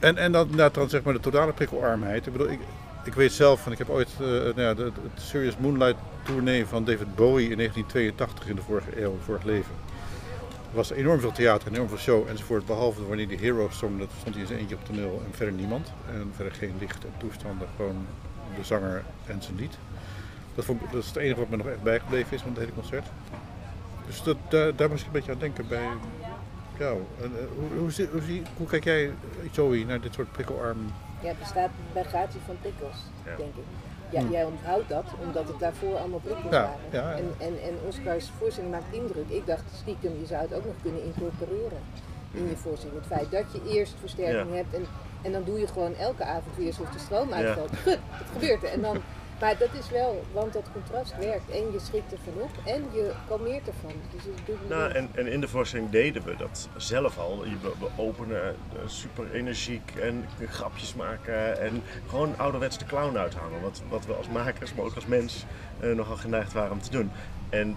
en, en dan, inderdaad dan zeg maar de totale prikkelarmheid. Ik bedoel, ik, ik weet zelf, van ik heb ooit eh, nou ja, de, het Serious Moonlight tournee van David Bowie in 1982 in de vorige eeuw, vorig leven. Er was enorm veel theater, enorm veel show enzovoort. Behalve wanneer die Hero stond, dat stond hij in zijn eentje op toneel en verder niemand. En verder geen licht en toestanden, gewoon de zanger en zijn lied. Dat, vond dat is het enige wat me nog echt bijgebleven is van het hele concert. Dus dat, daar, daar moest ik een beetje aan denken bij jou? En, eh, hoe, hoe, zie- hoe, zie- hoe kijk jij, Joey, naar dit soort prikkelarm? Ja, het bestaat bij gratie van prikkels, Ja. denk ik. Ja, jij onthoudt dat, omdat het daarvoor allemaal prikkels Ja, waren. ja, ja. En, en, en Oscars voorstelling maakt indruk. Ik dacht stiekem, je zou het ook nog kunnen incorporeren in je voorstelling. Het feit dat je eerst versterking Ja. hebt en, en dan doe je gewoon elke avond weer alsof de stroom Ja. uitvalt. Gut, het gebeurt er. En dan, maar dat is wel, want dat contrast werkt. En je schrikt ervan op en je kalmeert ervan. Dus het doet me Nou, en, en in de voorstelling deden we dat zelf al. We, we openen eh, super energiek en grapjes maken en gewoon ouderwets de clown uithangen. Wat, wat we als makers, maar ook als mens eh, nogal geneigd waren om te doen. En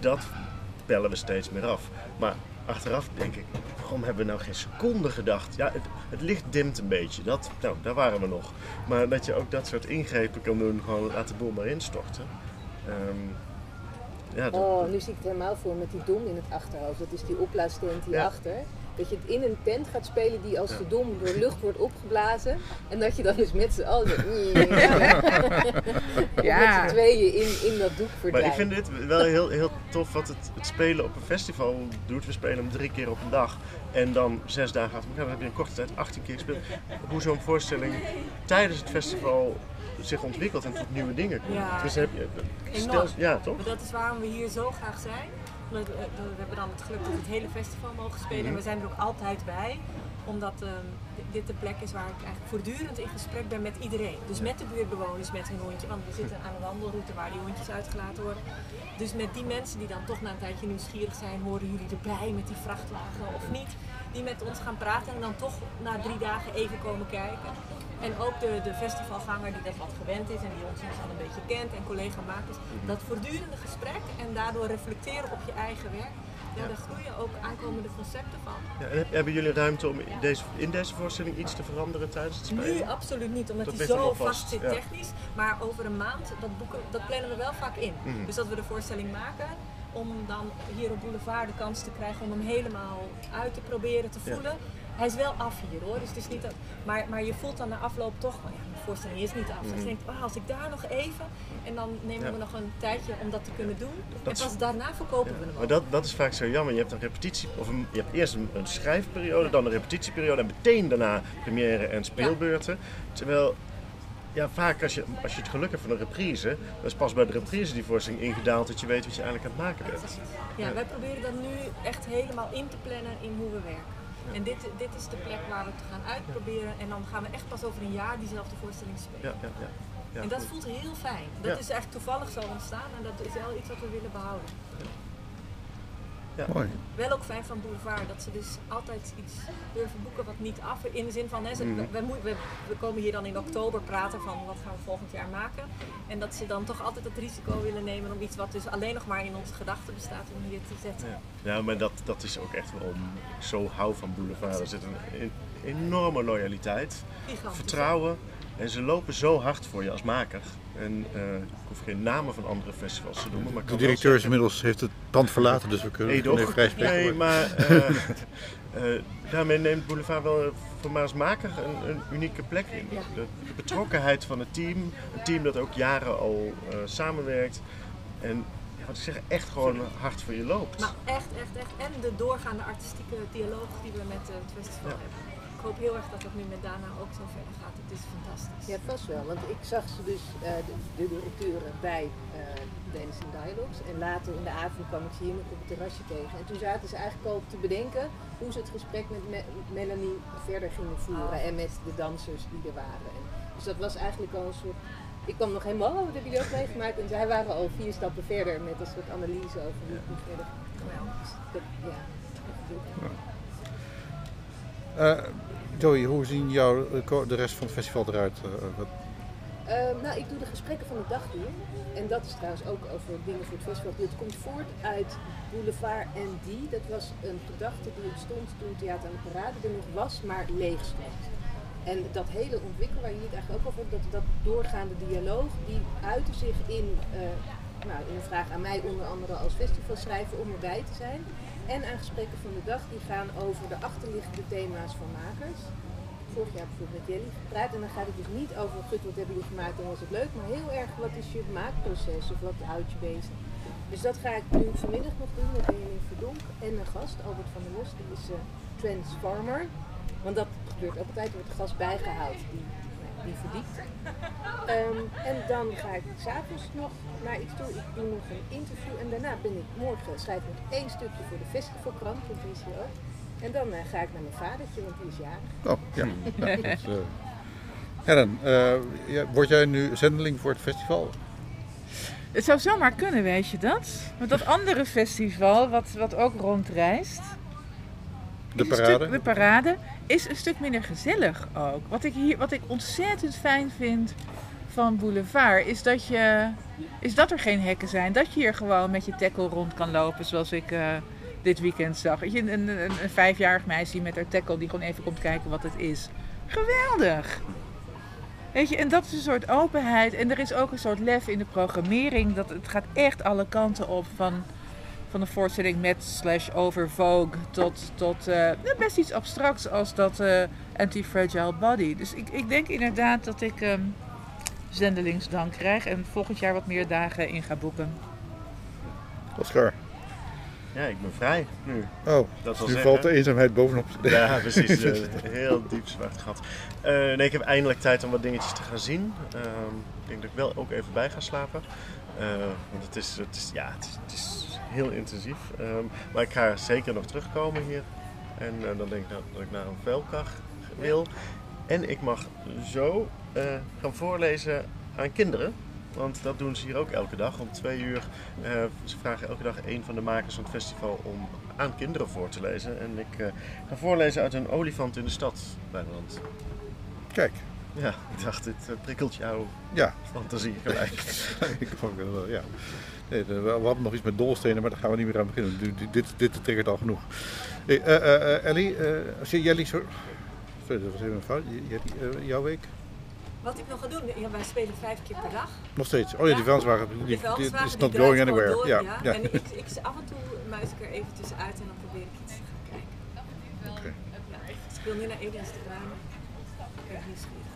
dat pellen we steeds meer af. Maar achteraf denk ik, waarom hebben we nou geen seconde gedacht? Ja, het, het licht dimt een beetje. Dat, nou, daar waren we nog. Maar dat je ook dat soort ingrepen kan doen, gewoon laat de boel maar instorten. Ehm, ja, Oh, nu zie ik het helemaal voor met die dom in het achterhoofd. Dat is die opblaastent Ja. Dat je het in een tent gaat spelen die als de dom door lucht wordt opgeblazen. En dat je dan dus met z'n allen Ja. met z'n tweeën in, in dat doek Maar verdwijnt. ik vind dit wel heel, heel tof wat het, het spelen op een festival doet. We spelen hem drie keer op een dag en dan zes dagen achter elkaar. Dan heb je in korte tijd 18 keer gespeeld. Hoe zo'n voorstelling tijdens het festival zich ontwikkelt en tot nieuwe dingen komt. Ja. Dus heb je, stel, ja, toch? Maar dat is waarom we hier zo graag zijn. Eh, we hebben dan het geluk dat we het hele festival mogen spelen. En we zijn er ook altijd bij. Omdat ehm, di- dit de plek is waar ik eigenlijk voortdurend in gesprek ben met iedereen. Dus met de buurtbewoners, met hun hondje. Want we zitten aan een wandelroute waar die hondjes uitgelaten worden. Dus met die mensen die dan toch na een tijdje nieuwsgierig zijn, horen jullie erbij met die vrachtwagen of niet? Die met ons gaan praten en dan toch na drie dagen even komen kijken. En ook de, de festivalganger die dat wat gewend is en die ons al een beetje kent en collega-makers. Dat voortdurende gesprek en daardoor reflecteren op je eigen werk. Ja, daar groeien ook aankomende concepten van. Ja, en heb- hebben jullie ruimte om in deze, in deze voorstelling iets te veranderen tijdens het spelen? Nu absoluut niet, omdat ligt zo vast zit ja. technisch. Maar over een maand, dat, boeken, dat plannen we wel vaak in. Mhm. Dus dat we de voorstelling maken om dan hier op Boulevard de kans te krijgen om hem helemaal uit te proberen te Ja. Hij is wel af hier hoor, dus het is niet dat, maar, maar je voelt dan na afloop toch, oh ja, de voorstelling is niet af. Dus je denkt, oh, als ik daar nog even, en dan nemen. Ja. we nog een tijdje om dat te kunnen doen. Dat en is- pas daarna verkopen we hem Maar ook. dat, dat is vaak zo jammer. Je hebt een repetitie, of een, je hebt eerst een, een schrijfperiode, dan een repetitieperiode en meteen daarna première en speelbeurten. Terwijl ja, vaak als je, als je het geluk hebt van een reprise, dan is pas bij de reprise die voorstelling ingedaald dat je weet wat je eigenlijk aan het maken bent. Ja, Ja. wij proberen dat nu echt helemaal in te plannen in hoe we werken. En dit, dit is de plek waar we het gaan uitproberen. En dan gaan we echt pas over een jaar diezelfde voorstelling spelen. Ja, ja, ja. ja en dat goed. voelt heel fijn. Dat is eigenlijk toevallig zo ontstaan en dat is wel iets wat we willen behouden. Mooi. Wel ook fijn van Boulevard, dat ze dus altijd iets durven boeken wat niet af In de zin van, hè, ze, Mhm. we, we, moet- we- we komen hier dan in oktober praten van wat gaan we volgend jaar maken. En dat ze dan toch altijd het risico willen nemen om iets wat dus alleen nog maar in onze gedachten bestaat, om hier te zetten. Ja, ja maar dat, dat is ook echt waarom ik zo hou van Boulevard. Er zit een, een enorme loyaliteit, Gigantisch. vertrouwen en ze lopen zo hard voor je als maker. En eh, ik hoef geen namen van andere festivals te noemen, maar De directeur is inmiddels heeft het pand verlaten, dus we kunnen vrij spreken. Nee, maar eh, eh, daarmee neemt Boulevard wel voor mij als maker een, een unieke plek in. De, de betrokkenheid van het team, een team dat ook jaren al eh, samenwerkt. En wat ik zeg, echt gewoon hard voor je loopt. Maar echt, echt, echt. En de doorgaande artistieke dialoog die we met het festival Ja. hebben. Ik hoop heel erg dat het nu met Dana ook zo verder gaat. Het is fantastisch. Ja, vast wel. Want ik zag ze dus, eh, de, de directeuren bij uh, Dancing Dialogues. En later in de avond kwam ik ze hier nog op het terrasje tegen. En toen zaten ze eigenlijk al te bedenken hoe ze het gesprek met Me- Melanie verder gingen voeren. Oh. En met de dansers die er waren. En, dus dat was eigenlijk al een soort... Ik kwam nog helemaal, oh, jullie ook meegemaakt? En zij waren al vier stappen verder met een soort analyse over hoe het moet verder. Dat, ja, Eh, Joey, hoe zien jou de rest van het festival eruit? Eh, wat- Ehm, nou, ik doe de gesprekken van de dag hier. En dat is trouwens ook over dingen voor het festival. Dit komt voort uit Boulevard en Die. Dat was een gedachte die ontstond toen Theater aan de Parade er nog was, maar leeg. En dat hele ontwikkelen waar je het eigenlijk ook over hebt, dat, dat doorgaande dialoog, die uitte zich in, eh, nou, in een vraag aan mij onder andere als festivalschrijver om erbij te zijn. En aan gesprekken van de dag die gaan over de achterliggende thema's van makers vorig jaar bijvoorbeeld met Jelly gepraat. En dan gaat het dus niet over, gut, wat hebben jullie gemaakt en was het leuk. Maar heel erg, wat is je maakproces of wat houdt je bezig? Dus dat ga ik nu vanmiddag nog doen met Benjamin Verdonk en een gast, Albert van der Los, die is uh, Transformer. Want dat gebeurt ook altijd, wordt de gast bijgehaald die, die verdiept. Um, en dan ga ik s'avonds nog naar iets toe. Ik doe nog een interview en daarna ben ik morgen, schrijf ik nog één stukje voor de festivalkrant, want die is hier ook. En dan uh, ga ik naar mijn vadertje, want die is jarig. Oh, ja. ja dat, uh... Helen, ja, word jij nu zendeling voor het festival? Het zou zomaar kunnen, weet je dat? Want dat andere festival, wat, wat ook rondreist. De parade? Stuk, de parade is een stuk minder gezellig ook. Wat ik, hier, wat ik ontzettend fijn vind van Boulevard is dat, je, is dat er geen hekken zijn. Dat je hier gewoon met je tackle rond kan lopen, zoals ik uh, dit weekend zag. Je, een, een, een, een vijfjarig meisje met haar tackle die gewoon even komt kijken wat het is. Geweldig! Weet je, en dat is een soort openheid. En er is ook een soort lef in de programmering. Dat het gaat echt alle kanten op. Van, van een voorstelling met slash over Vogue tot, tot uh, best iets abstracts als dat uh, Anti-Fragile Body. Dus ik, ik denk inderdaad dat ik um, zendelingsdank krijg en volgend jaar wat meer dagen in ga boeken. Oscar. Ja, ik ben vrij nu. Oh, dat nu zeggen. valt de eenzaamheid bovenop. Ja, precies. Uh, heel diep zwart gat. Uh, nee, ik heb eindelijk tijd om wat dingetjes te gaan zien. Uh, ik denk dat ik wel ook even bij ga slapen. Uh, want het is, het, is, ja, het, is, het is heel intensief. Um, maar ik ga zeker nog terugkomen hier. En dan denk ik dat, dat ik naar een velkar wil. En ik mag zo gaan voorlezen aan kinderen. Want dat doen ze hier ook elke dag. Om twee uur. Uh, ze vragen elke dag een van de makers van het festival om aan kinderen voor te lezen. En ik ga voorlezen uit een olifant in de stad, bijvoorbeeld. Kijk. Ja, ik dacht, dit uh, prikkelt jouw ja. fantasie gelijk. ik vond het wel, ja. Nee, we hadden nog iets met dolstenen, maar daar gaan we niet meer aan beginnen. Dit, dit, dit triggert al genoeg. Hey, Ellie, als je Jelly zo... Sorry, dat was even een fout. Jelly, jouw week? Wat ik nog ga doen, ja, wij spelen vijf keer per dag. Nog steeds? Oh ja, die vuilniswagen, die, die, die is not going anywhere. Door, ja, ja. ja. En ik, ik, af en toe muis ik er even tussenuit en dan probeer ik iets te gaan kijken. Oké. Okay. Ja, ik speel nu naar Aliens te Bramen. Ik ben nieuwsgierig.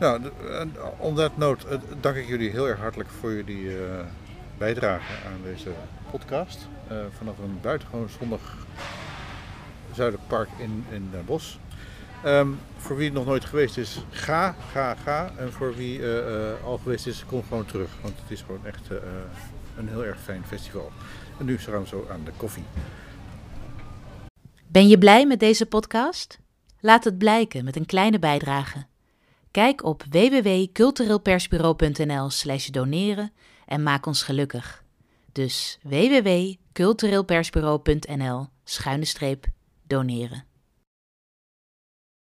Nou, on that note uh, dank ik jullie heel erg hartelijk voor jullie uh, bijdrage aan deze podcast. Vanaf een buitengewoon zonnig zuidelijk park in, in Den. Um, voor wie nog nooit geweest is, ga, ga, ga. En voor wie al geweest is, kom gewoon terug. Want het is gewoon echt een heel erg fijn festival. En nu gaan we zo aan de koffie. Ben je blij met deze podcast? Laat het blijken met een kleine bijdrage. Kijk op www.cultureelpersbureau.nl/slash doneren en maak ons gelukkig. Dus www.cultureelpersbureau.nl schuine streep doneren.